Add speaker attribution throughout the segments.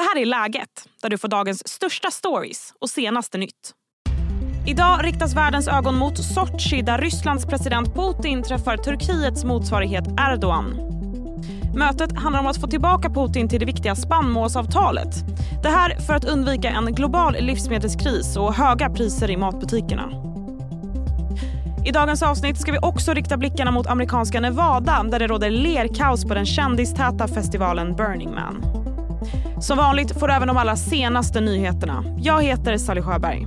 Speaker 1: Det här är Läget, där du får dagens största stories och senaste nytt. Idag riktas världens ögon mot Sochi där Rysslands president Putin träffar Turkiets motsvarighet Erdogan. Mötet handlar om att få tillbaka Putin till det viktiga spannmålsavtalet. Det här för att undvika en global livsmedelskris och höga priser i matbutikerna. I dagens avsnitt ska vi också rikta blickarna mot amerikanska Nevada där det råder lerkaos på den kändistäta festivalen Burning Man. Som vanligt får du även de allra senaste nyheterna. Jag heter Sally Sjöberg.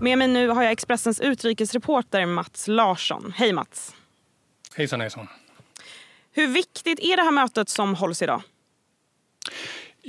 Speaker 1: Med mig nu har jag Expressens utrikesreporter Mats Larsson. Hej Mats.
Speaker 2: Hejsan hejsan.
Speaker 1: Hur viktigt är det här mötet som hålls idag?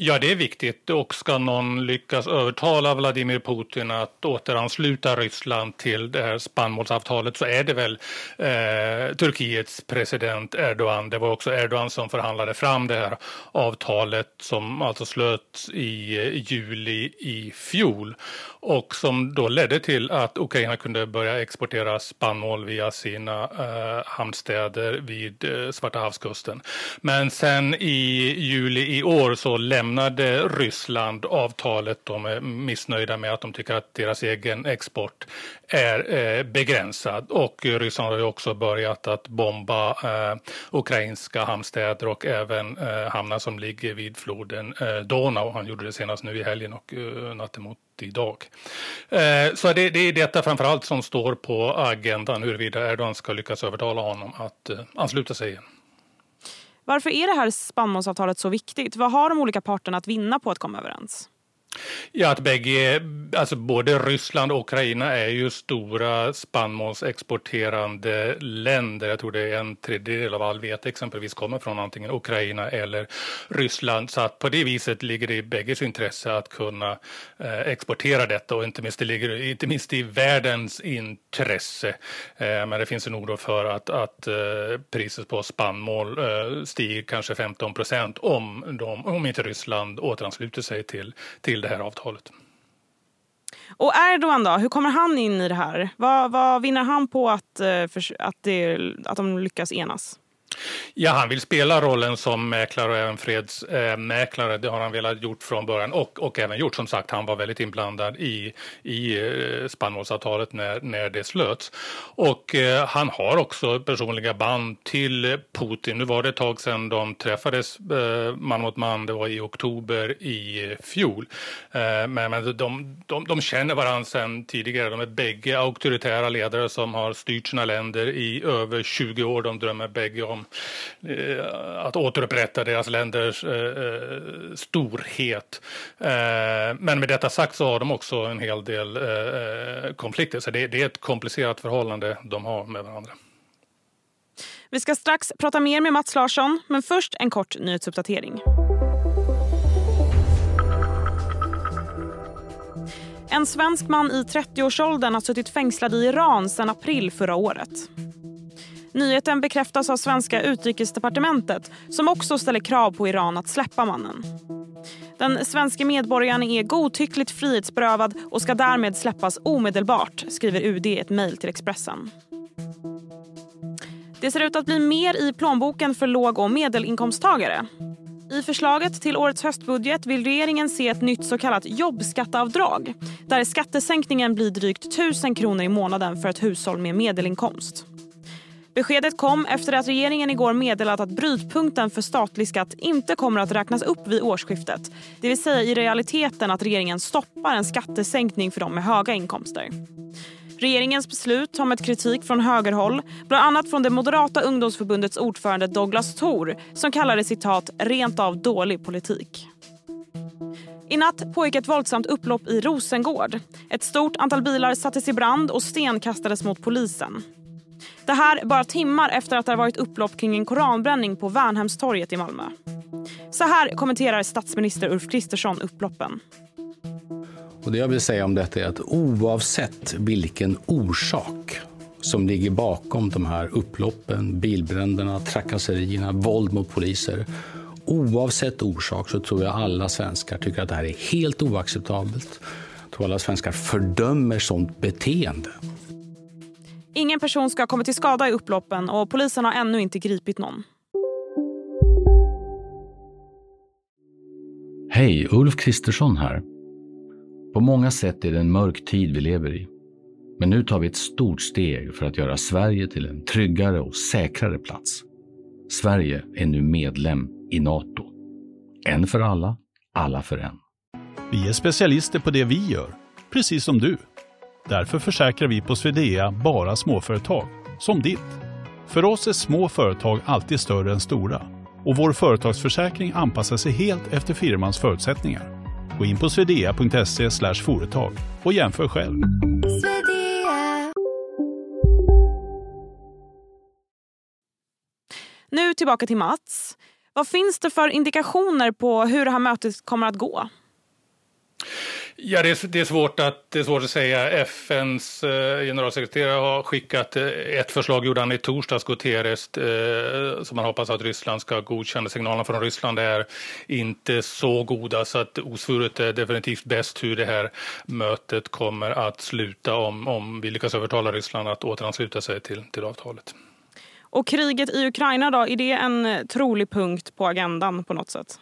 Speaker 2: Ja, det är viktigt. Och ska någon lyckas övertala Vladimir Putin att återansluta Ryssland till det här spannmålsavtalet så är det väl eh, Turkiets president Erdogan. Det var också Erdogan som förhandlade fram det här avtalet som alltså slöts i eh, juli i fjol och som då ledde till att Ukraina kunde börja exportera spannmål via sina eh, hamnstäder vid eh, Svarta havskusten. Men sen i juli i år så lämnade lämnade Ryssland avtalet. De är missnöjda med att de tycker att deras egen export är eh, begränsad och Ryssland har ju också börjat att bomba eh, ukrainska hamnstäder och även eh, hamnar som ligger vid floden eh, Donau. Han gjorde det senast nu i helgen och eh, natten mot idag. Eh, så det, det är detta framförallt som står på agendan huruvida Erdogan ska lyckas övertala honom att eh, ansluta sig igen.
Speaker 1: Varför är det här spannmålsavtalet så viktigt? Vad har de olika parterna att vinna på att komma överens?
Speaker 2: Ja, att bägge, alltså både Ryssland och Ukraina är ju stora spannmålsexporterande länder. Jag tror det är en tredjedel av all vete exempelvis kommer från antingen Ukraina eller Ryssland. Så att på det viset ligger det i bägges intresse att kunna eh, exportera detta och inte minst, det ligger inte minst i världens intresse. Eh, men det finns en oro för att, att eh, priset på spannmål eh, stiger kanske 15 procent om, de, om inte Ryssland återansluter sig till, till till det här avtalet.
Speaker 1: Och Erdogan då, hur kommer han in i det här? Vad, vad vinner han på att, eh, att, det, att de lyckas enas?
Speaker 2: Ja, han vill spela rollen som mäklare och även fredsmäklare. Det har han velat gjort från början och, och även gjort som sagt. Han var väldigt inblandad i, i eh, spannmålsavtalet när, när det slöts. Och eh, han har också personliga band till Putin. Nu var det ett tag sedan de träffades eh, man mot man. Det var i oktober i fjol. Eh, men, men de, de, de känner varandra sedan tidigare. De är bägge auktoritära ledare som har styrt sina länder i över 20 år. De drömmer bägge om Eh, att återupprätta deras länders eh, eh, storhet. Eh, men med detta sagt så har de också en hel del eh, konflikter, så det, det är ett komplicerat förhållande de har med varandra.
Speaker 1: Vi ska strax prata mer med Mats Larsson, men först en kort nyhetsuppdatering. En svensk man i 30-årsåldern har suttit fängslad i Iran sedan april förra året. Nyheten bekräftas av svenska utrikesdepartementet som också ställer krav på Iran att släppa mannen. Den svenska medborgaren är godtyckligt frihetsberövad och ska därmed släppas omedelbart, skriver UD i ett mejl till Expressen. Det ser ut att bli mer i plånboken för låg och medelinkomsttagare. I förslaget till årets höstbudget vill regeringen se ett nytt så kallat jobbskatteavdrag där skattesänkningen blir drygt 1000 kronor i månaden för ett hushåll med medelinkomst. Beskedet kom efter att regeringen igår meddelat att brytpunkten för statlig skatt inte kommer att räknas upp vid årsskiftet. Det vill säga i realiteten att regeringen stoppar en skattesänkning för de med höga inkomster. Regeringens beslut har mött kritik från högerhåll, bland annat från det moderata ungdomsförbundets ordförande Douglas Thor som kallar det citat rent av dålig politik. I natt pågick ett våldsamt upplopp i Rosengård. Ett stort antal bilar sattes i brand och sten kastades mot polisen. Det här bara timmar efter att det varit upplopp kring en koranbränning på Värnhemstorget i Malmö. Så här kommenterar statsminister Ulf Kristersson upploppen.
Speaker 3: Och det jag vill säga om detta är att oavsett vilken orsak som ligger bakom de här upploppen, bilbränderna, trakasserierna, våld mot poliser. Oavsett orsak så tror jag alla svenskar tycker att det här är helt oacceptabelt. Jag tror alla svenskar fördömer sånt beteende.
Speaker 1: Ingen person ska ha kommit till skada i upploppen och polisen har ännu inte gripit någon.
Speaker 3: Hej, Ulf Kristersson här. På många sätt är det en mörk tid vi lever i. Men nu tar vi ett stort steg för att göra Sverige till en tryggare och säkrare plats. Sverige är nu medlem i Nato. En för alla, alla för en.
Speaker 4: Vi är specialister på det vi gör, precis som du. Därför försäkrar vi på Swedea bara småföretag, som ditt. För oss är små företag alltid större än stora och vår företagsförsäkring anpassar sig helt efter firmans förutsättningar. Gå in på swedea.se företag och jämför själv.
Speaker 1: Nu tillbaka till Mats. Vad finns det för indikationer på hur det här mötet kommer att gå?
Speaker 2: Ja, det är, det är, svårt att, det är svårt att säga. FNs eh, generalsekreterare har skickat eh, ett förslag, gjorde han i torsdags, Guterres, eh, som man hoppas att Ryssland ska godkänna. Signalerna från Ryssland är inte så goda, så att osvuret är definitivt bäst hur det här mötet kommer att sluta om, om vi lyckas övertala Ryssland att återansluta sig till, till avtalet.
Speaker 1: Och kriget i Ukraina då, är det en eh, trolig punkt på agendan på något sätt?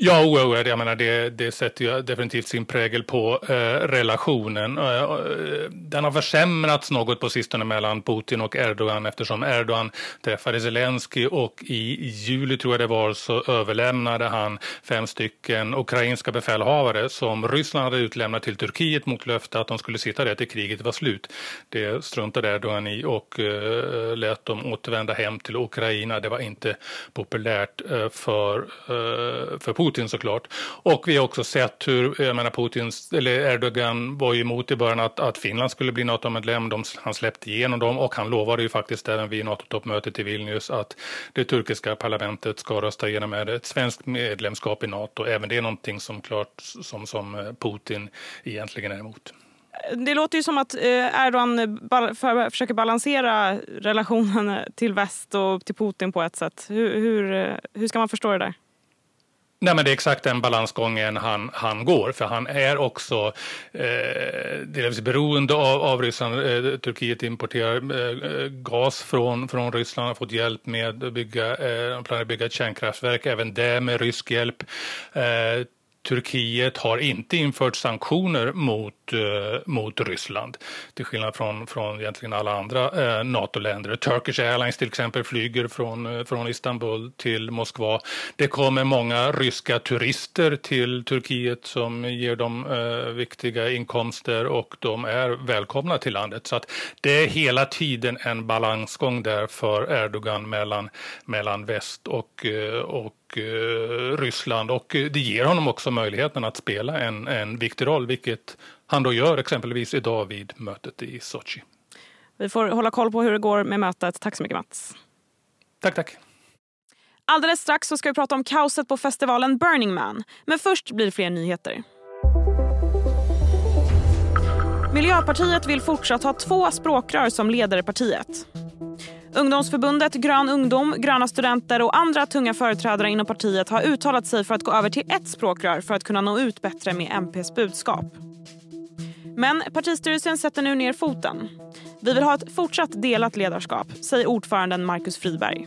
Speaker 2: Ja, oerhört. Jag menar, det, det sätter ju definitivt sin prägel på eh, relationen. Eh, eh, den har försämrats något på sistone mellan Putin och Erdogan eftersom Erdogan träffade Zelensky och i juli tror jag det var så överlämnade han fem stycken ukrainska befälhavare som Ryssland hade utlämnat till Turkiet mot löfte att de skulle sitta där till kriget var slut. Det struntade Erdogan i och eh, lät dem återvända hem till Ukraina. Det var inte populärt eh, för, eh, för Putin Putin såklart. Och vi har också sett hur, jag menar Putins, eller Erdogan var ju emot i början att, att Finland skulle bli NATO-medlem. Han släppte igenom dem och han lovade ju faktiskt även vid NATO-toppmötet i Vilnius att det turkiska parlamentet ska rösta igenom ett svenskt medlemskap i NATO. Även det är någonting som klart som, som eh, Putin egentligen är emot.
Speaker 1: Det låter ju som att eh, Erdogan försöker balansera relationen till väst och till Putin på ett sätt. Hur, hur, eh, hur ska man förstå det där?
Speaker 2: Nej, men det är exakt den balansgången han, han går, för han är också eh, delvis beroende av, av Ryssland. Eh, Turkiet importerar eh, gas från, från Ryssland, har fått hjälp med att bygga, eh, planerar att bygga ett kärnkraftverk, även det med rysk hjälp. Eh, Turkiet har inte infört sanktioner mot, eh, mot Ryssland till skillnad från, från egentligen alla andra eh, NATO-länder. Turkish Airlines till exempel flyger från, eh, från Istanbul till Moskva. Det kommer många ryska turister till Turkiet som ger dem eh, viktiga inkomster och de är välkomna till landet. Så att det är hela tiden en balansgång där för Erdogan mellan, mellan väst och, eh, och och eh, Ryssland och det ger honom också möjligheten att spela en, en viktig roll, vilket han då gör exempelvis idag vid mötet i Sochi.
Speaker 1: Vi får hålla koll på hur det går med mötet. Tack så mycket Mats.
Speaker 2: Tack, tack.
Speaker 1: Alldeles strax så ska vi prata om kaoset på festivalen Burning Man. Men först blir det fler nyheter. Miljöpartiet vill fortsatt ha två språkrör som leder partiet. Ungdomsförbundet Grön ungdom, Gröna studenter och andra tunga företrädare inom partiet har uttalat sig för att gå över till ett språkrör för att kunna nå ut bättre med MPs budskap. Men partistyrelsen sätter nu ner foten. Vi vill ha ett fortsatt delat ledarskap, säger ordföranden Markus Friberg.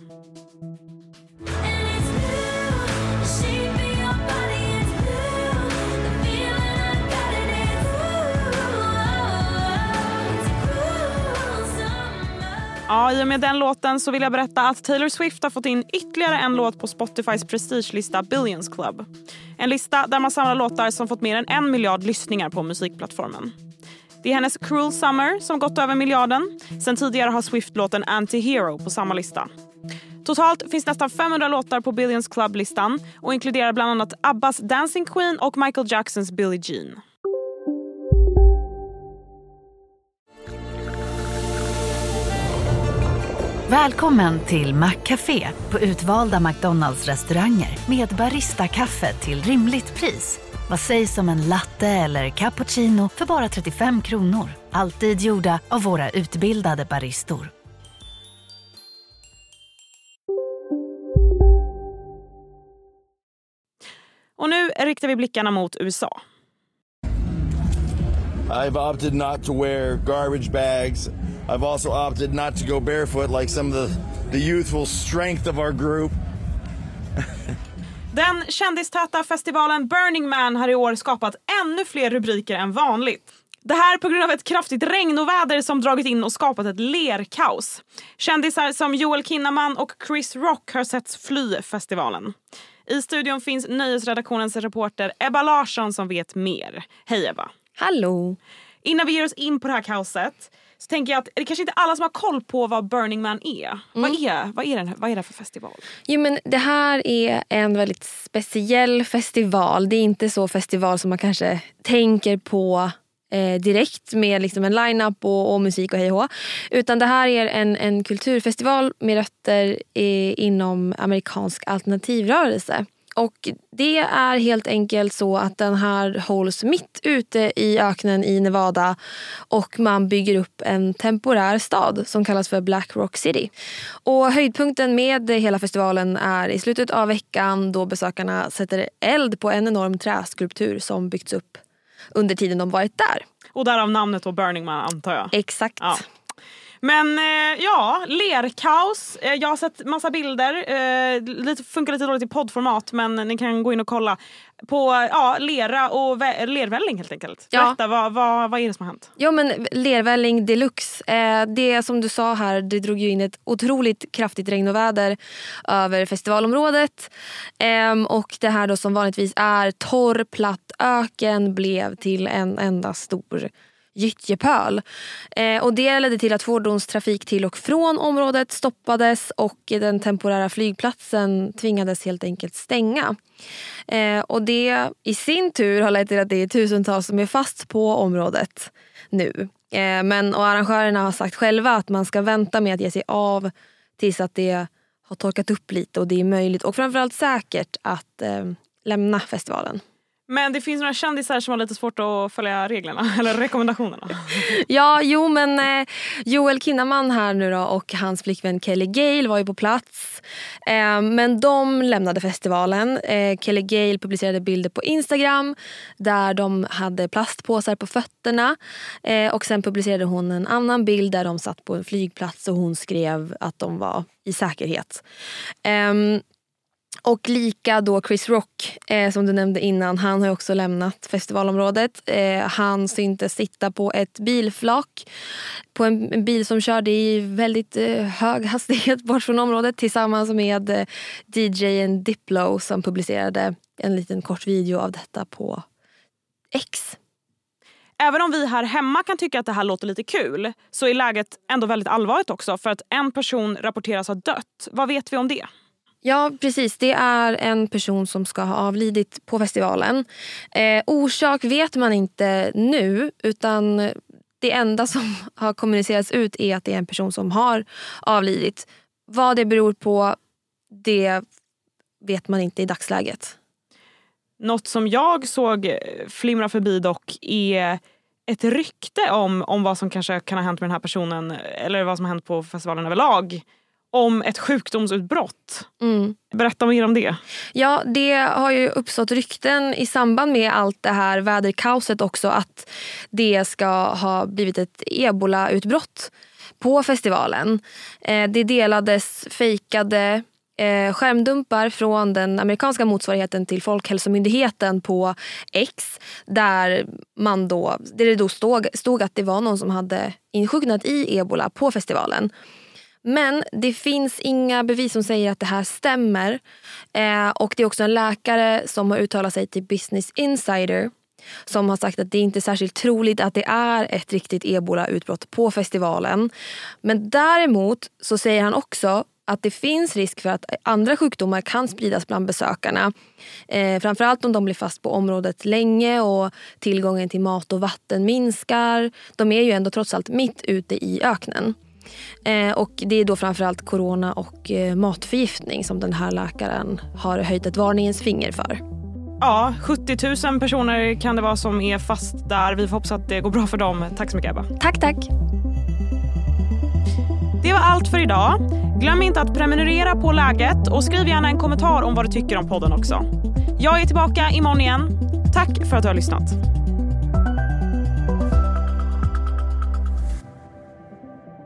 Speaker 1: Ja, I och med den låten så vill jag berätta att Taylor Swift har fått in ytterligare en låt på Spotifys prestigelista Billions Club. En lista där man samlar låtar som fått mer än en miljard lyssningar på musikplattformen. Det är hennes Cruel Summer som gått över miljarden. Sen tidigare har Swift låten Anti-Hero på samma lista. Totalt finns nästan 500 låtar på Billions Club-listan och inkluderar bland annat Abbas Dancing Queen och Michael Jacksons Billie Jean.
Speaker 5: Välkommen till Maccafé på utvalda McDonalds restauranger med Baristakaffe till rimligt pris. Vad sägs om en latte eller cappuccino för bara 35 kronor? Alltid gjorda av våra utbildade baristor.
Speaker 1: Och nu riktar vi blickarna mot USA.
Speaker 6: I've opted not to wear garbage bags I've also opted not to go barefoot like some of the, the youthful strength of our group.
Speaker 1: Den kändistäta festivalen Burning Man har i år skapat ännu fler rubriker än vanligt. Det här på grund av ett kraftigt regnoväder som dragit in och skapat ett lerkaos. Kändisar som Joel Kinnaman och Chris Rock har setts fly festivalen. I studion finns nöjesredaktionens reporter Ebba Larsson som vet mer. Hej Ebba!
Speaker 7: Hallå!
Speaker 1: Innan vi ger oss in på det här kaoset så tänker jag att det kanske inte alla som har koll på vad Burning Man är. Mm. Vad, är vad, är den, vad är det för festival?
Speaker 7: Jo, men det här är en väldigt speciell festival. Det är inte så festival som man kanske tänker på eh, direkt med liksom en line-up och, och, musik och hej och Utan det här är en, en kulturfestival med rötter i, inom amerikansk alternativrörelse. Och Det är helt enkelt så att den här hålls mitt ute i öknen i Nevada och man bygger upp en temporär stad som kallas för Black Rock City. Och Höjdpunkten med hela festivalen är i slutet av veckan då besökarna sätter eld på en enorm träskulptur som byggts upp under tiden de varit där.
Speaker 1: Och därav namnet då Burning Man antar jag?
Speaker 7: Exakt. Ja.
Speaker 1: Men eh, ja, lerkaos. Eh, jag har sett massa bilder. Eh, lite, funkar lite dåligt i poddformat men ni kan gå in och kolla. På ja, lera och lervälling helt enkelt. Berätta, ja. vad, vad, vad är det som har hänt?
Speaker 7: Ja men lervälling deluxe. Eh, det som du sa här, det drog ju in ett otroligt kraftigt regn och väder över festivalområdet. Eh, och det här då som vanligtvis är torr platt öken blev till en enda stor gyttjepöl. Eh, och det ledde till att fordonstrafik till och från området stoppades och den temporära flygplatsen tvingades helt enkelt stänga. Eh, och det i sin tur har lett till att det är tusentals som är fast på området nu. Eh, men och arrangörerna har sagt själva att man ska vänta med att ge sig av tills att det har torkat upp lite och det är möjligt och framförallt säkert att eh, lämna festivalen.
Speaker 1: Men det finns några kändisar som har lite svårt att följa reglerna eller rekommendationerna.
Speaker 7: ja, jo men eh, Joel Kinnaman här nu då och hans flickvän Kelly Gale var ju på plats. Eh, men de lämnade festivalen. Eh, Kelly Gale publicerade bilder på Instagram där de hade plastpåsar på fötterna. Eh, och sen publicerade hon en annan bild där de satt på en flygplats och hon skrev att de var i säkerhet. Ehm, och lika då Chris Rock, eh, som du nämnde innan, han har också lämnat festivalområdet. Eh, han syntes sitta på ett bilflak på en, en bil som körde i väldigt eh, hög hastighet bort från området tillsammans med eh, DJen Diplo som publicerade en liten kort video av detta på X.
Speaker 1: Även om vi här hemma kan tycka att det här låter lite kul så är läget ändå väldigt allvarligt också för att en person rapporteras ha dött. Vad vet vi om det?
Speaker 7: Ja, precis. Det är en person som ska ha avlidit på festivalen. Eh, orsak vet man inte nu, utan det enda som har kommunicerats ut är att det är en person som har avlidit. Vad det beror på, det vet man inte i dagsläget.
Speaker 1: Något som jag såg flimra förbi dock är ett rykte om, om vad som kanske kan ha hänt med den här personen eller vad som har hänt på festivalen överlag om ett sjukdomsutbrott. Mm. Berätta mer om det.
Speaker 7: Ja, det har ju uppstått rykten i samband med allt det här väderkaoset också att det ska ha blivit ett ebolautbrott på festivalen. Eh, det delades fejkade eh, skärmdumpar från den amerikanska motsvarigheten till Folkhälsomyndigheten på X där man då, där det då stod, stod att det var någon som hade insjuknat i ebola på festivalen. Men det finns inga bevis som säger att det här stämmer. Eh, och Det är också en läkare som har uttalat sig till Business Insider som har sagt att det inte är särskilt troligt att det är ett riktigt ebola-utbrott på festivalen. Men däremot så säger han också att det finns risk för att andra sjukdomar kan spridas bland besökarna. Eh, framförallt om de blir fast på området länge och tillgången till mat och vatten minskar. De är ju ändå trots allt mitt ute i öknen. Eh, och Det är då framförallt corona och eh, matförgiftning som den här läkaren har höjt ett varningens finger för.
Speaker 1: Ja, 70 000 personer kan det vara som är fast där. Vi får hoppas att det går bra för dem. Tack så mycket Ebba.
Speaker 7: Tack, tack.
Speaker 1: Det var allt för idag. Glöm inte att prenumerera på läget och skriv gärna en kommentar om vad du tycker om podden också. Jag är tillbaka imorgon igen. Tack för att du har lyssnat.